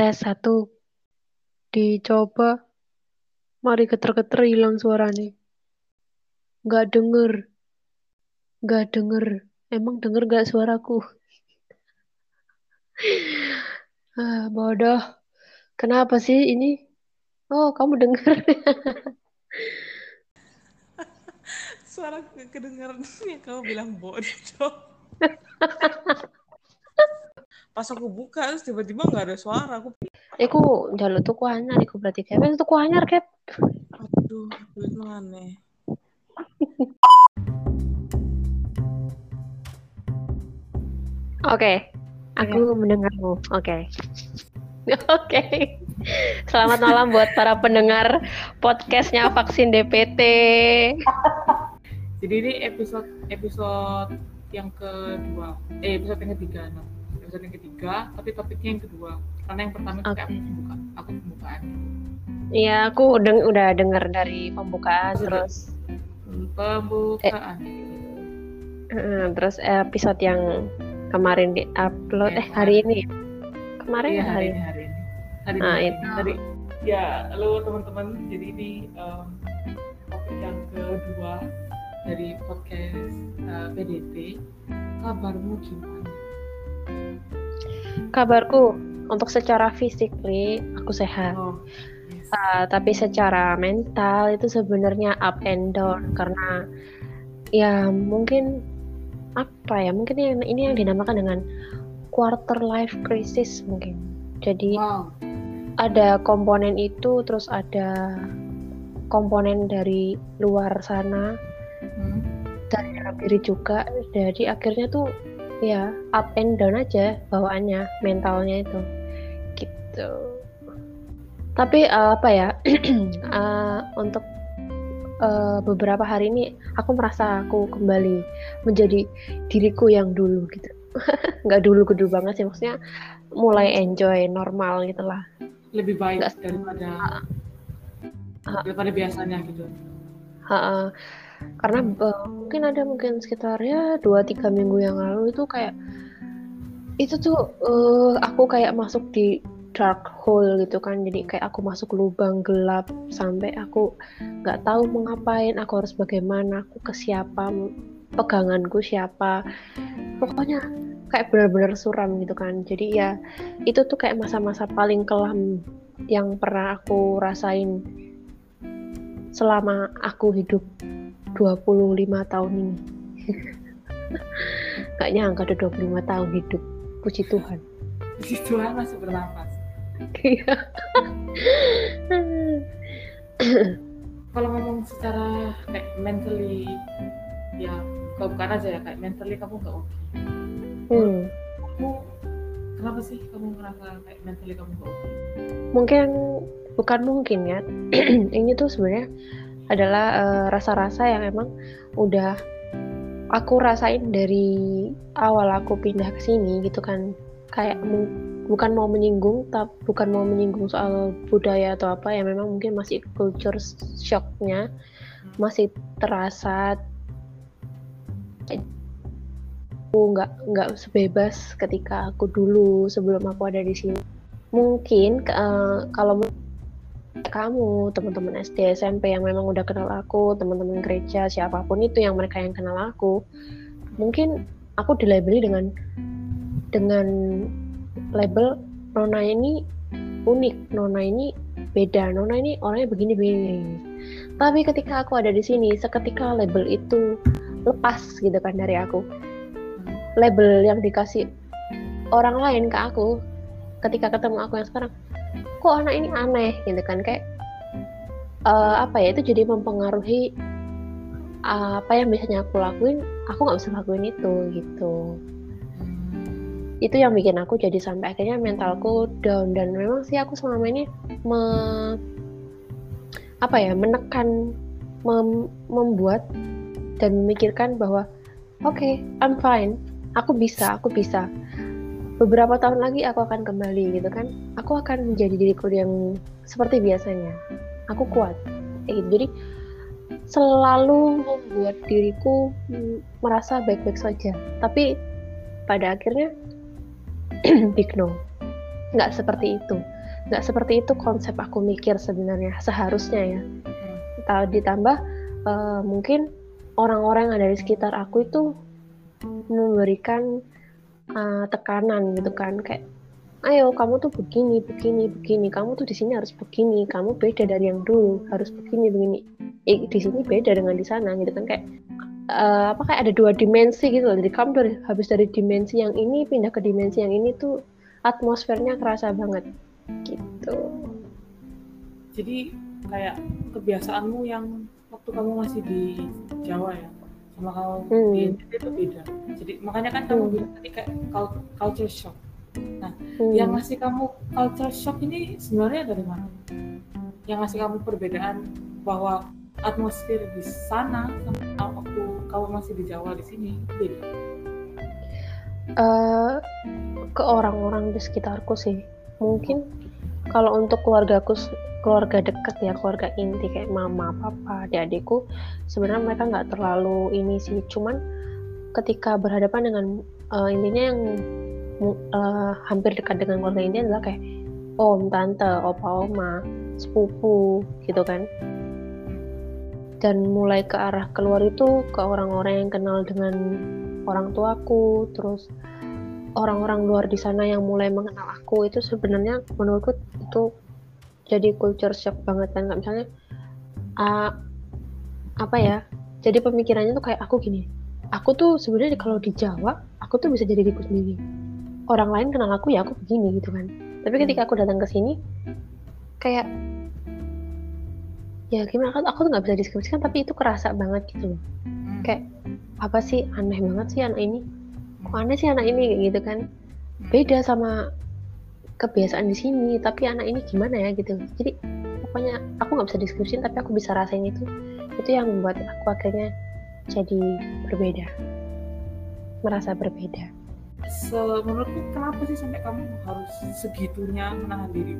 Tes satu. Dicoba. Mari geter-geter hilang suaranya. Gak denger. Gak denger. Emang denger gak suaraku? ah, bodoh. Kenapa sih ini? Oh, kamu denger. Suara kedengaran kamu bilang bodoh. Pas aku buka terus tiba-tiba nggak ada suara. Aku Iku jaluk tuku anyar iku berarti kep. Wis tuku anyar kep. aduh, duit aneh. Oke. Aku mendengarmu. Oke. Oke. Selamat malam buat para pendengar podcastnya Vaksin DPT. Jadi ini episode episode yang kedua, eh episode yang ketiga, no. Episode yang ketiga, tapi topiknya yang kedua. Karena yang pertama itu kayak aku pembuka, aku pembukaan. Iya, aku udah udah dengar dari pembukaan Sudah. terus Pembukaan. eh, terus episode yang kemarin di upload Iya, eh hari ini. Kemarin Iya ya, hari ini hari ini. Hari Ah, ini. itu. Hari. Ya, halo teman-teman. Jadi ini em, topik yang kedua dari podcast eh, PDT. Kabarmu gimana? Kabarku untuk secara physically aku sehat. Oh, yes. Uh, tapi secara mental itu sebenarnya up and down karena ya mungkin apa ya mungkin yang ini yang dinamakan dengan quarter life crisis mungkin jadi Wow. ada komponen itu terus ada komponen dari luar sana Hmm. dari dalam diri juga jadi akhirnya tuh ya up and down aja bawaannya mentalnya itu gitu tapi eh, apa ya eh, untuk eh, beberapa hari ini aku merasa aku kembali menjadi diriku yang dulu gitu nggak dulu dulu banget sih maksudnya mulai enjoy normal gitu lah Lebih baik Nggak- daripada Ah. daripada biasanya gitu. Ha-ha. Karena eh, mungkin ada mungkin sekitar ya dua tiga minggu yang lalu itu kayak itu tuh eh, aku kayak masuk di dark hole gitu kan. Jadi kayak aku masuk lubang gelap sampai aku nggak tahu mau ngapain aku harus bagaimana aku ke siapa peganganku siapa. Pokoknya kayak benar-benar suram gitu kan. Jadi ya itu tuh kayak masa-masa paling kelam yang pernah aku rasain selama aku hidup 25 tahun ini. Gak nyangka udah 25 tahun hidup. Puji Tuhan. Puji Tuhan masih bernapas. Iya. Kalau ngomong secara kayak mentally, ya kalau bukan aja ya kayak mentally kamu nggak oke. Hmm. Kamu kenapa sih kamu ngerasa kayak mentally kamu nggak oke? Mungkin bukan mungkin ya. Ini tuh sebenarnya adalah eh, rasa-rasa yang emang udah aku rasain dari awal aku pindah ke sini gitu kan. Kayak bukan mau menyinggung, tapi bukan mau menyinggung soal budaya atau apa ya memang mungkin masih culture shocknya masih terasa aku nggak nggak sebebas ketika aku dulu sebelum aku ada di sini mungkin eh, kalau kamu teman-teman SD SMP yang memang udah kenal aku teman-teman gereja siapa pun itu yang mereka yang kenal aku mungkin aku dilabeli dengan dengan label Nona ini unik Nona ini beda Nona ini orangnya begini begini tapi ketika aku ada di sini seketika label itu lepas gitu kan dari aku. Label yang dikasih orang lain ke aku ketika ketemu aku yang sekarang kok anak ini aneh gitu kan. Kayak eh, apa ya itu jadi mempengaruhi eh, apa yang biasanya aku lakuin aku nggak bisa lakuin itu gitu. Itu yang bikin aku jadi sampai akhirnya mentalku down. Dan memang sih aku selama ini me- apa ya menekan mem- membuat dan memikirkan bahwa oke I'm fine. Aku bisa aku bisa beberapa tahun lagi aku akan kembali gitu kan. Aku akan menjadi diriku yang seperti biasanya. Aku kuat. Kayak gitu. Jadi selalu membuat diriku mm, merasa baik-baik saja. Tapi pada akhirnya big no. Nggak seperti itu. Nggak seperti itu konsep aku mikir sebenarnya seharusnya ya. Hmm. ditambah uh, mungkin orang-orang yang ada di sekitar aku itu memberikan uh, tekanan gitu kan kayak ayo kamu tuh begini begini begini kamu tuh di sini harus begini kamu beda dari yang dulu harus begini begini. Eh, di sini beda dengan di sana gitu kan kayak uh, apa kayak ada dua dimensi gitu loh. Jadi kamu dari habis dari dimensi yang ini pindah ke dimensi yang ini tuh atmosfernya kerasa banget gitu. Jadi kayak kebiasaanmu yang waktu kamu masih di Jawa ya sama kamu hmm. di NTT itu beda jadi makanya kan kamu hmm. bilang tadi kayak culture shock nah hmm. yang ngasih kamu culture shock ini sebenarnya dari mana yang ngasih kamu perbedaan bahwa atmosfer di sana sama waktu kamu masih di Jawa di sini beda uh, ke orang-orang di sekitarku sih mungkin kalau untuk keluargaku keluarga dekat ya keluarga inti kayak mama papa adik-adikku sebenarnya mereka nggak terlalu ini sih. Cuman ketika berhadapan dengan uh, intinya yang uh, hampir dekat dengan keluarga inti adalah kayak om tante opa oma sepupu gitu kan. Dan mulai ke arah keluar itu ke orang-orang yang kenal dengan orang tuaku terus orang-orang luar di sana yang mulai mengenal aku itu sebenarnya menurutku itu jadi culture shock banget kan. Misalnya uh, apa ya jadi pemikirannya tuh kayak aku gini aku tuh sebenarnya kalau di Jawa aku tuh bisa jadi diriku sendiri. Orang lain kenal aku ya aku begini gitu kan. Tapi ketika aku datang ke sini kayak ya gimana kan aku tuh nggak bisa deskripsikan tapi itu kerasa banget gitu loh. Hmm. kayak apa sih aneh banget sih anak ini. Kok aneh sih anak ini gitu kan. Beda sama kebiasaan di sini tapi anak ini gimana ya gitu. Jadi pokoknya aku nggak bisa deskripsiin tapi aku bisa rasain itu. Itu yang membuat aku akhirnya jadi berbeda. Merasa berbeda. So, menurutku kenapa sih sampai kamu harus segitunya menahan diri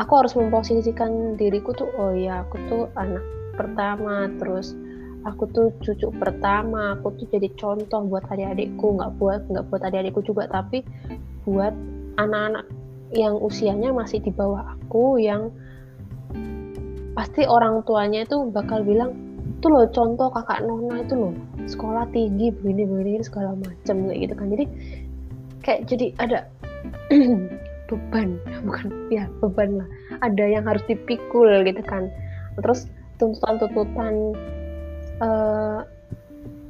aku harus memposisikan diriku tuh oh ya aku tuh anak pertama terus aku tuh cucu pertama aku tuh jadi contoh buat adik-adikku. Nggak buat nggak buat adik-adikku juga tapi buat anak-anak yang usianya masih di bawah aku yang pasti orang tuanya itu bakal bilang itu loh contoh kakak Nona itu loh sekolah tinggi begini begini segala macam kayak gitu kan. Jadi kayak jadi ada beban bukan ya beban lah. Ada yang harus dipikul gitu kan. Terus tuntutan-tuntutan uh,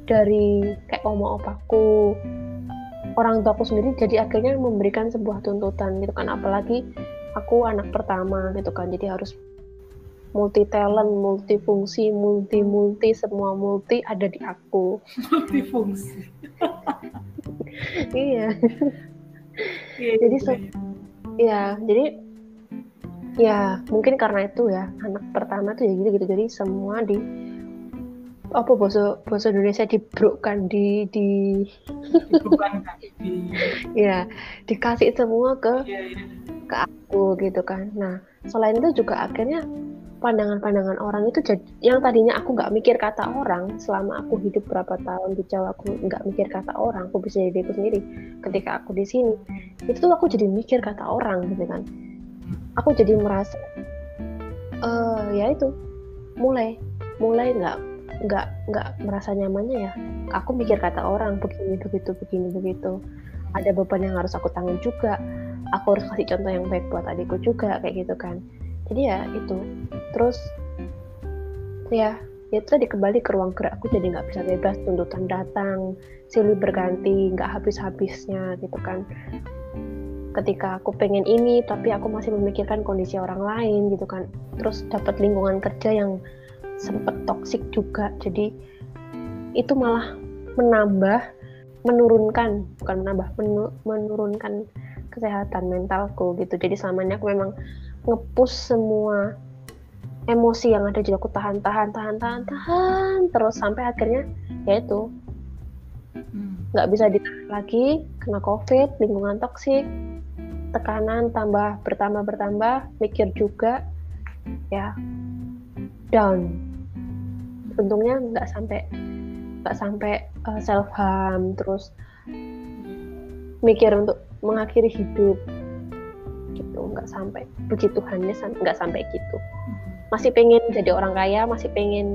dari kayak oma opaku orang tua aku sendiri jadi akhirnya memberikan sebuah tuntutan gitu kan apalagi aku anak pertama gitu kan jadi harus multi talent, multi fungsi, multi multi semua multi ada di aku. Multi fungsi. iya. iya. jadi so, ya jadi ya mungkin karena itu ya anak pertama tuh ya gitu gitu jadi semua di apa bahasa bahasa Indonesia dibrokkan di di di ya dikasih semua ke ya, ya. ke aku gitu kan. Nah selain itu juga akhirnya pandangan-pandangan orang itu jadi yang tadinya aku nggak mikir kata orang selama aku hidup berapa tahun di Jawa aku nggak mikir kata orang aku bisa jadi diriku sendiri. Ketika aku di sini itu tuh aku jadi mikir kata orang gitu kan. Aku jadi merasa uh, ya itu mulai mulai nggak nggak nggak merasa nyamannya ya. Aku mikir kata orang begini begitu begini begitu. Ada beban yang harus aku tanggung juga. Aku harus kasih contoh yang baik buat adikku juga kayak gitu kan. Jadi ya itu. Terus ya itu tadi kembali ke ruang gerak aku jadi nggak bisa bebas tuntutan datang silih berganti nggak habis-habisnya gitu kan. Ketika aku pengen ini tapi aku masih memikirkan kondisi orang lain gitu kan. Terus dapat lingkungan kerja yang sempet toksik juga. Jadi itu malah menambah menurunkan bukan menambah menurunkan kesehatan mentalku gitu. Jadi selama ini aku memang ngepus semua emosi yang ada. Jadi aku tahan tahan tahan tahan tahan terus sampai akhirnya ya itu hmm. nggak bisa ditahan lagi kena covid lingkungan toksik tekanan tambah bertambah bertambah mikir juga ya down. Untungnya nggak sampai nggak sampai uh, self harm terus mikir untuk mengakhiri hidup. Gitu nggak sampai puji Tuhannya nggak sampai gitu. Masih pengen jadi orang kaya masih pengen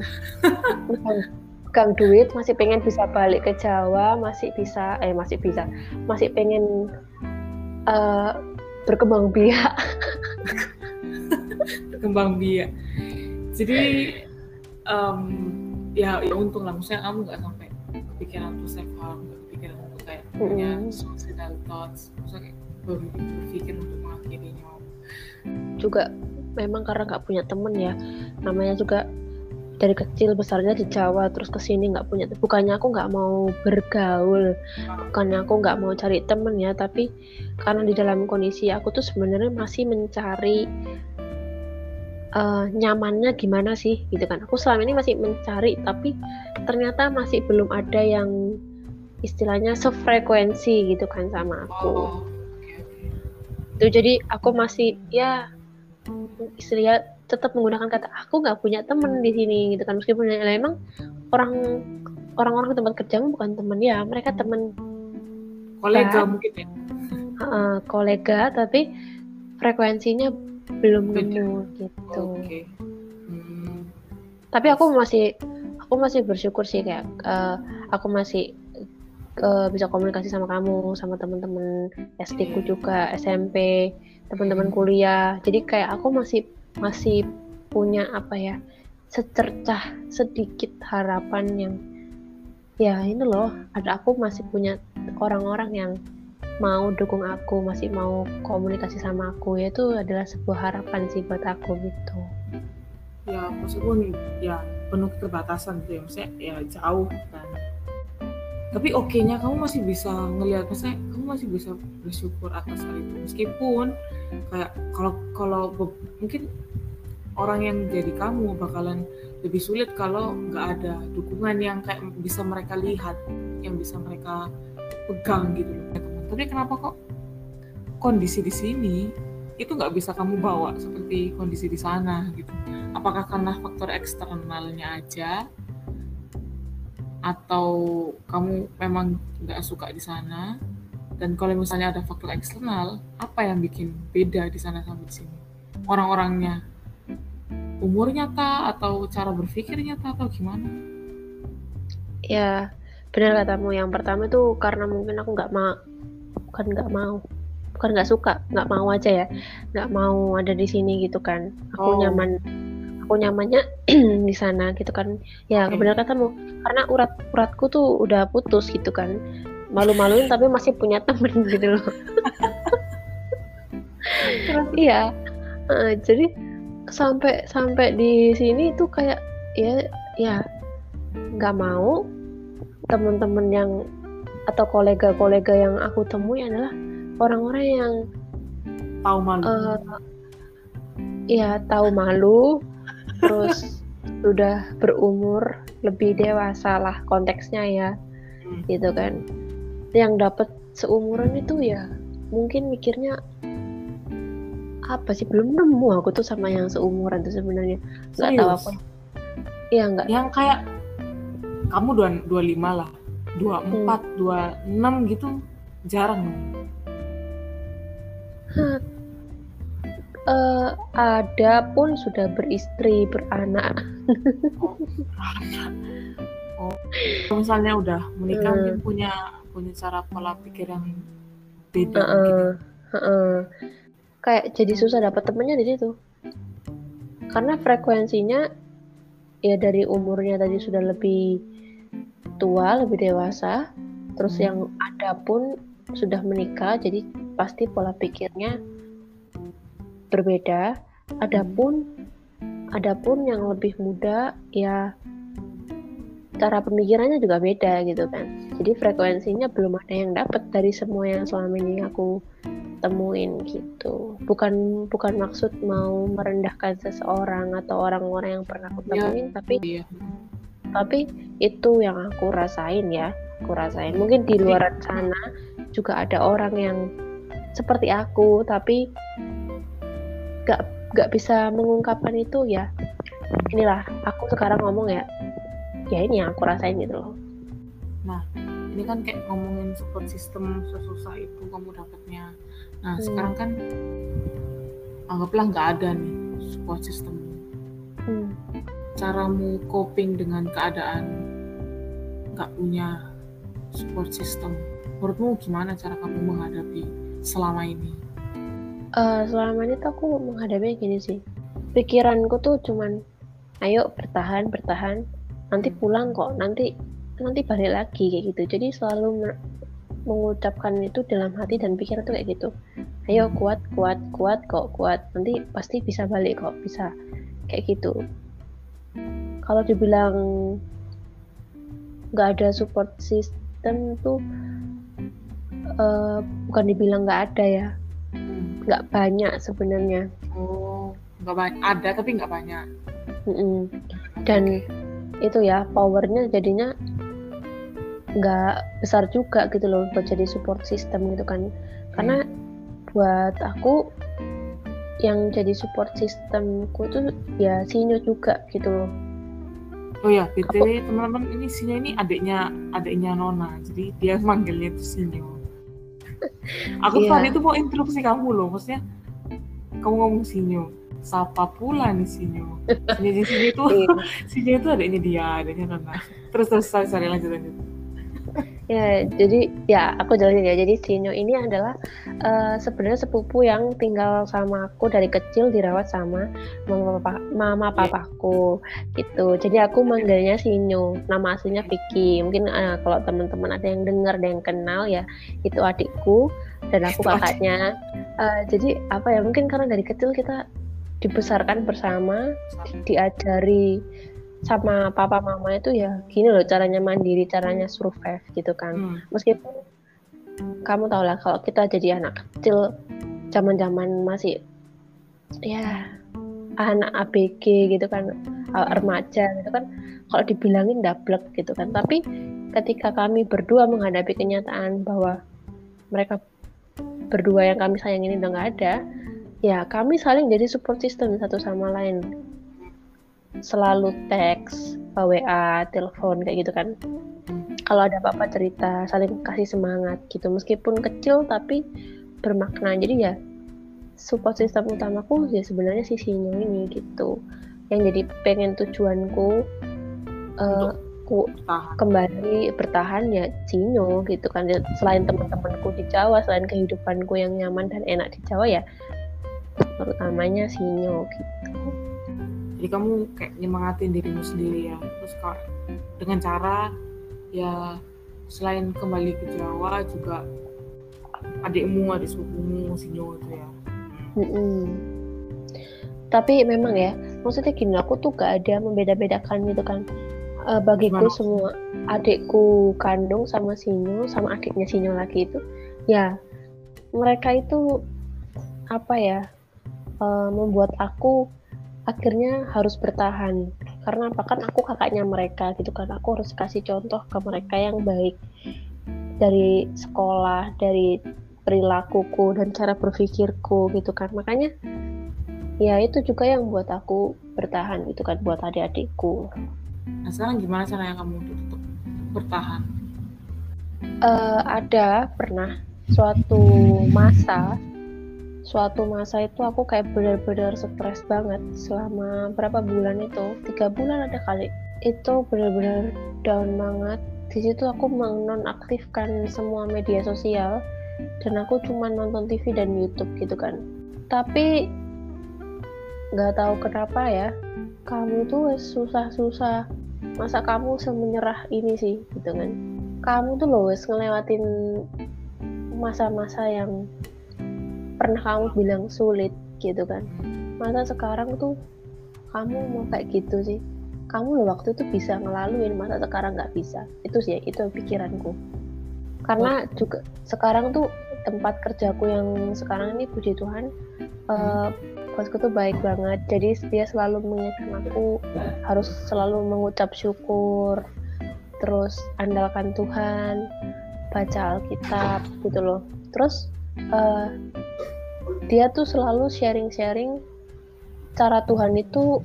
pegang duit masih pengen bisa balik ke Jawa masih bisa eh masih bisa masih pengen uh, berkembang biak. Berkembang biak jadi um, ya ya untung lah. Maksudnya kamu nggak sampai kepikiran untuk self harm nggak kepikiran untuk kayak mm -hmm. punya suicidal thoughts. Maksudnya kayak berpikir untuk mengakhirinya. Juga memang karena nggak punya temen ya. Namanya juga dari kecil besarnya di Jawa terus ke sini nggak punya. Bukannya aku nggak mau bergaul bukannya aku nggak mau cari temen ya. Tapi karena di dalam kondisi aku tuh sebenarnya masih mencari uh, nyamannya gimana sih gitu kan. Aku selama ini masih mencari tapi ternyata masih belum ada yang istilahnya sefrekuensi gitu kan sama aku. Oh, itu jadi aku masih ya istilahnya tetap menggunakan kata aku nggak punya temen di sini gitu kan. Meskipun ya, emang orang orang-orang tempat kerja bukan temen ya mereka temen kolega kan? mungkin ya. Uh, kolega tapi frekuensinya belum nemu gitu okay. hmm. tapi aku masih aku masih bersyukur sih kayak uh, aku masih uh, bisa komunikasi sama kamu sama teman-teman SD ku juga SMP teman-teman kuliah jadi kayak aku masih masih punya apa ya secercah sedikit harapan yang ya ini loh ada aku masih punya orang-orang yang mau dukung aku masih mau komunikasi sama aku ya itu adalah sebuah harapan sih buat aku gitu. Ya meskipun ya penuh keterbatasan gitu ya. Maksudnya ya jauh kan. Tapi oke-nya kamu masih bisa ngelihat maksudnya kamu masih bisa bersyukur atas hal itu. Meskipun kayak kalau kalau mungkin orang yang jadi kamu bakalan lebih sulit kalau nggak ada dukungan yang kayak bisa mereka lihat yang bisa mereka pegang gitu loh tapi kenapa kok kondisi di sini itu nggak bisa kamu bawa seperti kondisi di sana gitu? Apakah karena faktor eksternalnya aja? Atau kamu memang nggak suka di sana? Dan kalau misalnya ada faktor eksternal apa yang bikin beda di sana sama di sini? Orang-orangnya umurnya ta atau cara berpikirnya ta atau gimana? Ya benar katamu. Yang pertama itu karena mungkin aku nggak mau bukan nggak mau. Bukan nggak suka nggak mau aja ya. Nggak mau ada di sini gitu kan. Aku oh. nyaman aku nyamannya di sana gitu kan. Ya okay. benar katamu karena urat uratku tuh udah putus gitu kan. Malu-maluin tapi masih punya temen gitu loh. Terus? Iya. Uh, jadi sampai sampai di sini tuh kayak ya ya nggak mau temen-temen yang atau kolega-kolega yang aku temui adalah orang-orang yang tahu malu. uh, ya tahu malu terus sudah berumur lebih dewasa lah konteksnya ya hmm. gitu kan. Yang dapat seumuran itu ya mungkin mikirnya apa sih belum nemu aku tuh sama yang seumuran tuh sebenarnya. Nggak tahu apa. Ya nggak. Yang kayak kamu dua dua lima lah dua empat hmm. dua enam gitu jarang. Uh, ada pun sudah beristri beranak. Oh, misalnya udah menikah hmm. mungkin punya punya cara pola pikir yang beda uh, uh, uh, kayak jadi susah dapat temennya di situ. Karena frekuensinya ya dari umurnya tadi sudah lebih tua lebih dewasa terus hmm. yang ada pun sudah menikah jadi pasti pola pikirnya berbeda. Adapun adapun yang lebih muda ya cara pemikirannya juga beda gitu kan. Jadi frekuensinya belum ada yang dapat dari semua yang selama ini aku temuin gitu. Bukan bukan maksud mau merendahkan seseorang atau orang-orang yang pernah aku iya. temuin, ya, tapi iya. Tapi itu yang aku rasain ya. Aku rasain. Mungkin di luar sana juga ada orang yang seperti aku, tapi gak gak bisa mengungkapkan itu ya inilah aku sekarang ngomong ya ya ini yang aku rasain gitu loh nah ini kan kayak ngomongin support system sesusah itu kamu dapatnya nah hmm. sekarang kan anggaplah nggak ada nih support system hmm. Caramu coping dengan keadaan nggak punya support system. Menurutmu gimana cara kamu menghadapi selama ini? Uh, selama ini tuh aku menghadapi gini sih. Pikiranku tuh cuman ayo bertahan bertahan. Nanti hmm. pulang kok. Nanti nanti balik lagi kayak gitu. Jadi selalu mengucapkan itu dalam hati dan pikiran tuh kayak gitu. Ayo kuat kuat kuat kok kuat. Nanti pasti bisa balik kok bisa. Kayak gitu kalau dibilang nggak ada support system tuh uh, bukan dibilang nggak ada ya. Nggak banyak sebenarnya. Oh nggak banyak. Ada tapi nggak banyak. Mm -mm. dan itu ya powernya jadinya nggak besar juga gitu loh buat jadi support system gitu kan. Karena hmm. buat aku yang jadi support systemku tuh ya Sinyo juga gitu loh. Oh ya btw teman-teman ini Sinyo ini adiknya adiknya Nona jadi dia manggilnya itu Sinyo. Aku yeah. tadi tuh mau interupsi kamu loh maksudnya kamu ngomong Sinyo siapa pula nih Sinyo? Sinyo Sinyo itu iya. Sinyo itu adiknya dia adiknya Nona. Terus terus sorry, sorry lanjut lanjut Ya, jadi ya aku jelasin ya. Jadi Sinyo ini adalah uh, sebenarnya sepupu yang tinggal sama aku dari kecil dirawat sama mama papa mama iya. papaku gitu. Jadi aku manggilnya Sinyo. Nama aslinya Vicky. Mungkin uh, kalau teman-teman ada yang dengar dan yang kenal ya itu adikku dan aku kakaknya. Uh, jadi apa ya? Mungkin karena dari kecil kita dibesarkan bersama, diajari sama papa mama itu ya gini loh caranya mandiri caranya survive gitu kan. Hmm. meskipun kamu tau lah kalau kita jadi anak kecil zaman zaman masih ya anak ABG gitu kan remaja gitu kan kalau dibilangin dablek gitu kan. Tapi ketika kami berdua menghadapi kenyataan bahwa mereka berdua yang kami sayang ini udah nggak ada ya kami saling jadi support system satu sama lain selalu teks, WA, telepon kayak gitu kan. Kalau ada apa-apa cerita, saling kasih semangat gitu. Meskipun kecil tapi bermakna. Jadi ya support system utamaku ya sebenarnya si Sinyo ini gitu. Yang jadi pengen tujuanku uh, ku bertahan. kembali bertahan ya Sinyo gitu kan. Selain teman-temanku di Jawa, selain kehidupanku yang nyaman dan enak di Jawa ya terutamanya Sinyo gitu jadi kamu kayak nyemangatin dirimu sendiri ya terus kak dengan cara ya selain kembali ke Jawa juga adikmu adik sepupumu Sinyo itu ya mm-hmm. tapi memang ya maksudnya gini aku tuh gak ada membeda-bedakan gitu kan uh, bagiku Gimana? semua adikku kandung sama Sinyo sama adiknya Sinyo lagi itu ya mereka itu apa ya uh, membuat aku akhirnya harus bertahan. Karena apa? Kan aku kakaknya mereka gitu kan. Aku harus kasih contoh ke mereka yang baik. Dari sekolah dari perilakuku dan cara berpikirku gitu kan. Makanya ya itu juga yang buat aku bertahan gitu kan buat adik-adikku. Nah sekarang gimana caranya kamu untuk bertahan? Uh, ada pernah suatu masa suatu masa itu aku kayak benar-benar stres banget selama berapa bulan itu. Tiga bulan ada kali. Itu benar-benar down banget. Di situ aku menonaktifkan semua media sosial dan aku cuma nonton TV dan YouTube gitu kan. Tapi nggak tahu kenapa ya kamu tuh susah-susah. Masa kamu semenyerah ini sih gitu kan. Kamu tuh loh ngelewatin masa-masa yang pernah kamu bilang sulit gitu kan? Masa sekarang tuh kamu mau kayak gitu sih? Kamu loh waktu itu bisa ngelaluin masa sekarang nggak bisa? Itu sih itu pikiranku. Karena juga sekarang tuh tempat kerjaku yang sekarang ini puji Tuhan uh, bosku tuh baik banget. Jadi dia selalu mengingatkan aku harus selalu mengucap syukur terus andalkan Tuhan baca Alkitab gitu loh. Terus uh, dia tuh selalu sharing-sharing cara Tuhan itu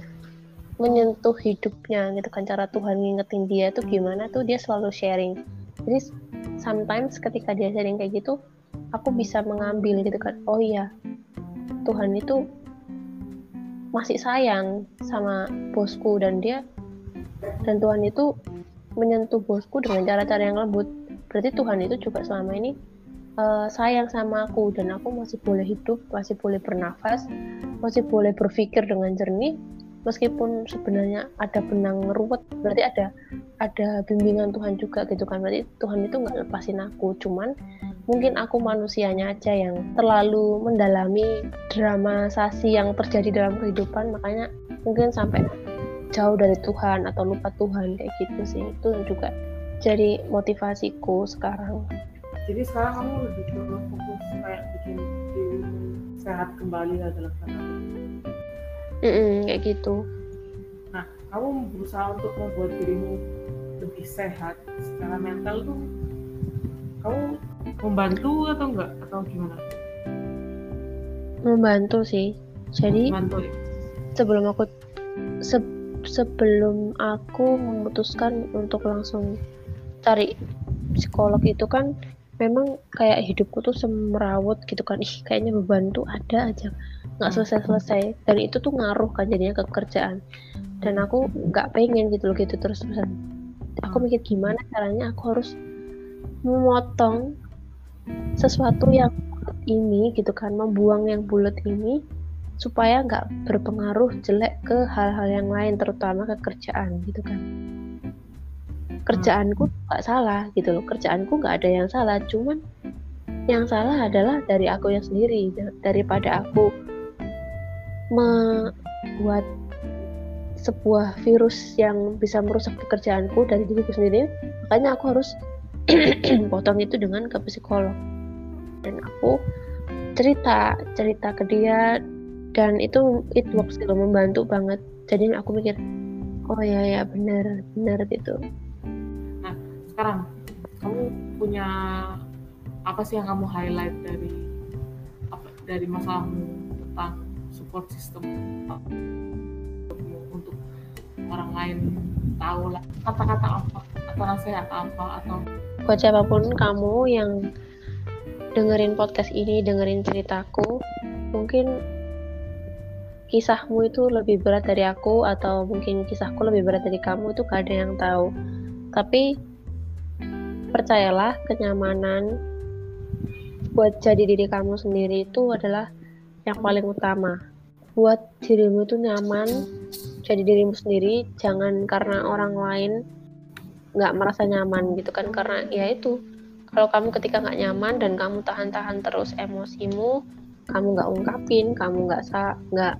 menyentuh hidupnya gitu kan. Cara Tuhan ngingetin dia tuh gimana tuh dia selalu sharing. Jadi sometimes ketika dia sharing kayak gitu aku bisa mengambil gitu kan. Oh iya Tuhan itu masih sayang sama bosku dan dia dan Tuhan itu menyentuh bosku dengan cara-cara yang lembut. Berarti Tuhan itu juga selama ini uh, sayang sama aku dan aku masih boleh hidup masih boleh bernafas masih boleh berpikir dengan jernih meskipun sebenarnya ada benang ruwet berarti ada ada bimbingan Tuhan juga gitu kan. Berarti Tuhan itu nggak lepasin aku cuman mungkin aku manusianya aja yang terlalu mendalami dramasasi yang terjadi dalam kehidupan makanya mungkin sampai jauh dari Tuhan atau lupa Tuhan kayak gitu sih. Itu juga jadi motivasiku sekarang jadi sekarang kamu lebih ke fokus kayak bikin diri sehat kembali lah dalam tanda mm -mm, kayak gitu. Nah kamu berusaha untuk membuat dirimu lebih sehat secara mental tuh kamu membantu atau enggak? Atau gimana? Membantu sih. Jadi membantu, ya? sebelum aku se sebelum aku memutuskan untuk langsung cari psikolog itu kan memang kayak hidupku tuh semerawut gitu kan. Ih kayaknya beban tuh ada aja. Nggak hmm. selesai selesai dan itu tuh ngaruh kan jadinya ke kerjaan. Dan aku nggak pengen gitu loh gitu terus terusan. Aku mikir gimana caranya aku harus memotong sesuatu yang ini gitu kan membuang yang bulat ini supaya nggak berpengaruh jelek ke hal-hal yang lain terutama ke kerjaan gitu kan kerjaanku nggak salah gitu loh. Kerjaanku nggak ada yang salah cuman yang salah adalah dari aku yang sendiri. Daripada aku membuat sebuah virus yang bisa merusak pekerjaanku dari diriku sendiri makanya aku harus potong itu dengan ke psikolog. Dan aku cerita cerita ke dia dan itu it works gitu membantu banget. Jadi aku mikir oh ya ya benar benar gitu sekarang. Kamu punya apa sih yang kamu highlight dari apa, dari masalahmu tentang support system? Untuk orang lain tahu lah kata-kata apa atau nasihat apa atau buat siapa pun kamu yang dengerin podcast ini dengerin ceritaku mungkin kisahmu itu lebih berat dari aku atau mungkin kisahku lebih berat dari kamu itu gak ada yang tahu. Tapi percayalah kenyamanan buat jadi diri kamu sendiri itu adalah yang paling utama. Buat dirimu itu nyaman jadi dirimu sendiri jangan karena orang lain nggak merasa nyaman gitu kan. Karena ya itu kalau kamu ketika nggak nyaman dan kamu tahan-tahan terus emosimu kamu nggak ungkapin kamu nggak nggak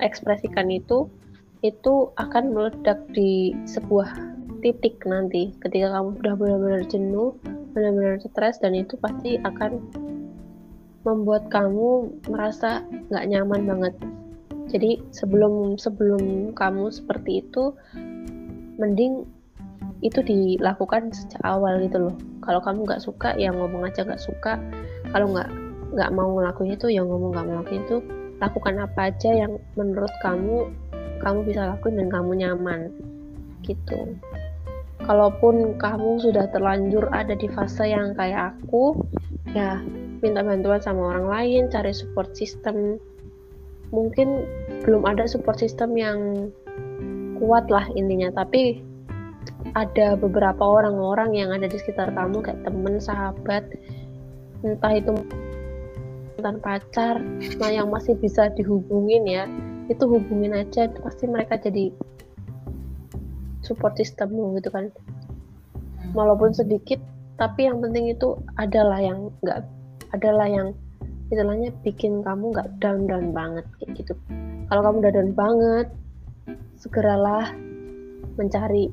ekspresikan itu itu akan meledak di sebuah titik nanti. Ketika kamu udah benar-benar jenuh benar-benar stres dan itu pasti akan membuat kamu merasa nggak nyaman banget. Jadi sebelum sebelum kamu seperti itu mending itu dilakukan sejak awal gitu loh. Kalau kamu nggak suka ya ngomong aja nggak suka. Kalau nggak nggak mau ngelakuin itu ya ngomong nggak mau ngelakuin itu. Lakukan apa aja yang menurut kamu kamu bisa lakuin dan kamu nyaman. Gitu kalaupun kamu sudah terlanjur ada di fase yang kayak aku ya minta bantuan sama orang lain cari support system. Mungkin belum ada support system yang kuat lah intinya tapi ada beberapa orang-orang yang ada di sekitar kamu kayak temen sahabat entah itu mantan pacar nah yang masih bisa dihubungin ya itu hubungin aja pasti mereka jadi support systemmu gitu kan. Walaupun sedikit tapi yang penting itu adalah yang enggak adalah yang istilahnya bikin kamu nggak down down banget kayak gitu. Kalau kamu udah down banget segeralah mencari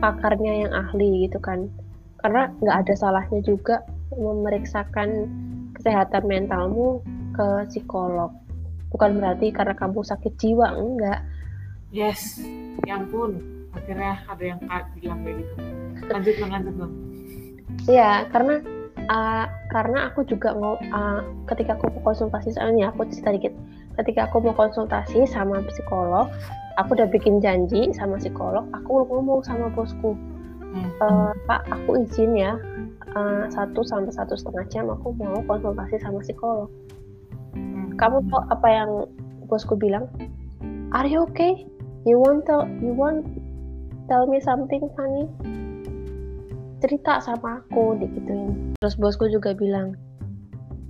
pakarnya yang ahli gitu kan. Karena nggak ada salahnya juga memeriksakan kesehatan mentalmu ke psikolog. Bukan berarti karena kamu sakit jiwa enggak yes yang pun akhirnya ada yang bilang kayak gitu. Lanjut lanjut dong iya karena uh, karena aku juga mau uh, ketika aku mau konsultasi soalnya aku cerita dikit. Ketika aku mau konsultasi sama psikolog aku udah bikin janji sama psikolog aku ngomong sama bosku. Uh, pak aku izin ya. Uh, satu sampai satu setengah jam aku mau konsultasi sama psikolog. Hmm. kamu tahu apa yang bosku bilang? Are you okay you want tell you want tell me something funny cerita sama aku dikituin terus bosku juga bilang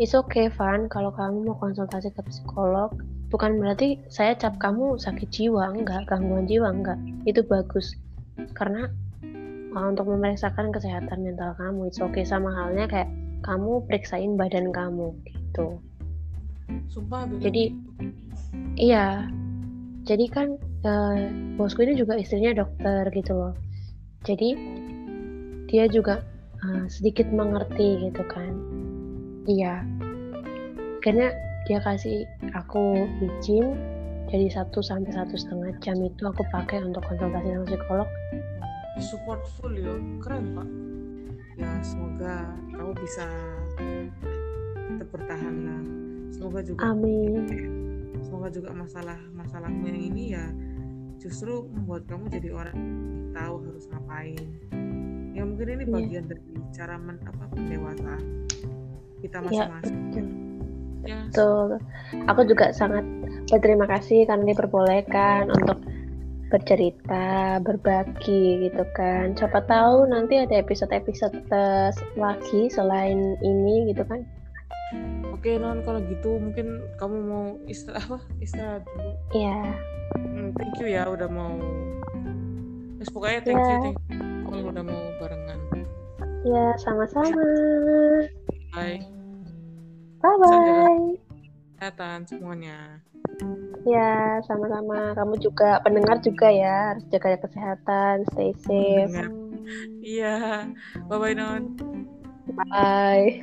it's okay Van kalau kamu mau konsultasi ke psikolog. Bukan berarti saya cap kamu sakit jiwa enggak gangguan jiwa enggak. Itu bagus. Karena uh, untuk memeriksakan kesehatan mental kamu it's okay. Sama halnya kayak kamu periksain badan kamu gitu. Sumpah, jadi iya. Jadi kan uh, bosku ini juga istrinya dokter gitu loh. Jadi dia juga uh, sedikit mengerti gitu kan. Iya. Karena dia kasih aku izin jadi satu sampai satu setengah jam itu aku pakai untuk konsultasi sama psikolog. Support full ya keren pak. Ya semoga kamu bisa tetap bertahan lah. Semoga juga amin. semoga juga masalah masalahmu yang ini ya justru membuat kamu jadi orang tahu harus ngapain ya mungkin ini iya. bagian yeah. dari cara men, apa pendewasaan kita iya, masing-masing ya, ya. betul aku juga sangat berterima kasih karena diperbolehkan untuk bercerita, berbagi gitu kan. Siapa tahu nanti ada episode-episode lagi selain ini gitu kan. Oke non kalau gitu mungkin kamu mau istirahat apa istirahat dulu. Iya. Yeah. Hmm, thank you ya udah mau. Yes, pokoknya thank yeah. you thank you kalau udah mau barengan. Ya sama-sama. Bye. Bye bye. Kesehatan semuanya. Ya, sama-sama. Kamu juga pendengar juga ya, harus jaga kesehatan, stay safe. Iya. Bye bye Non. Bye.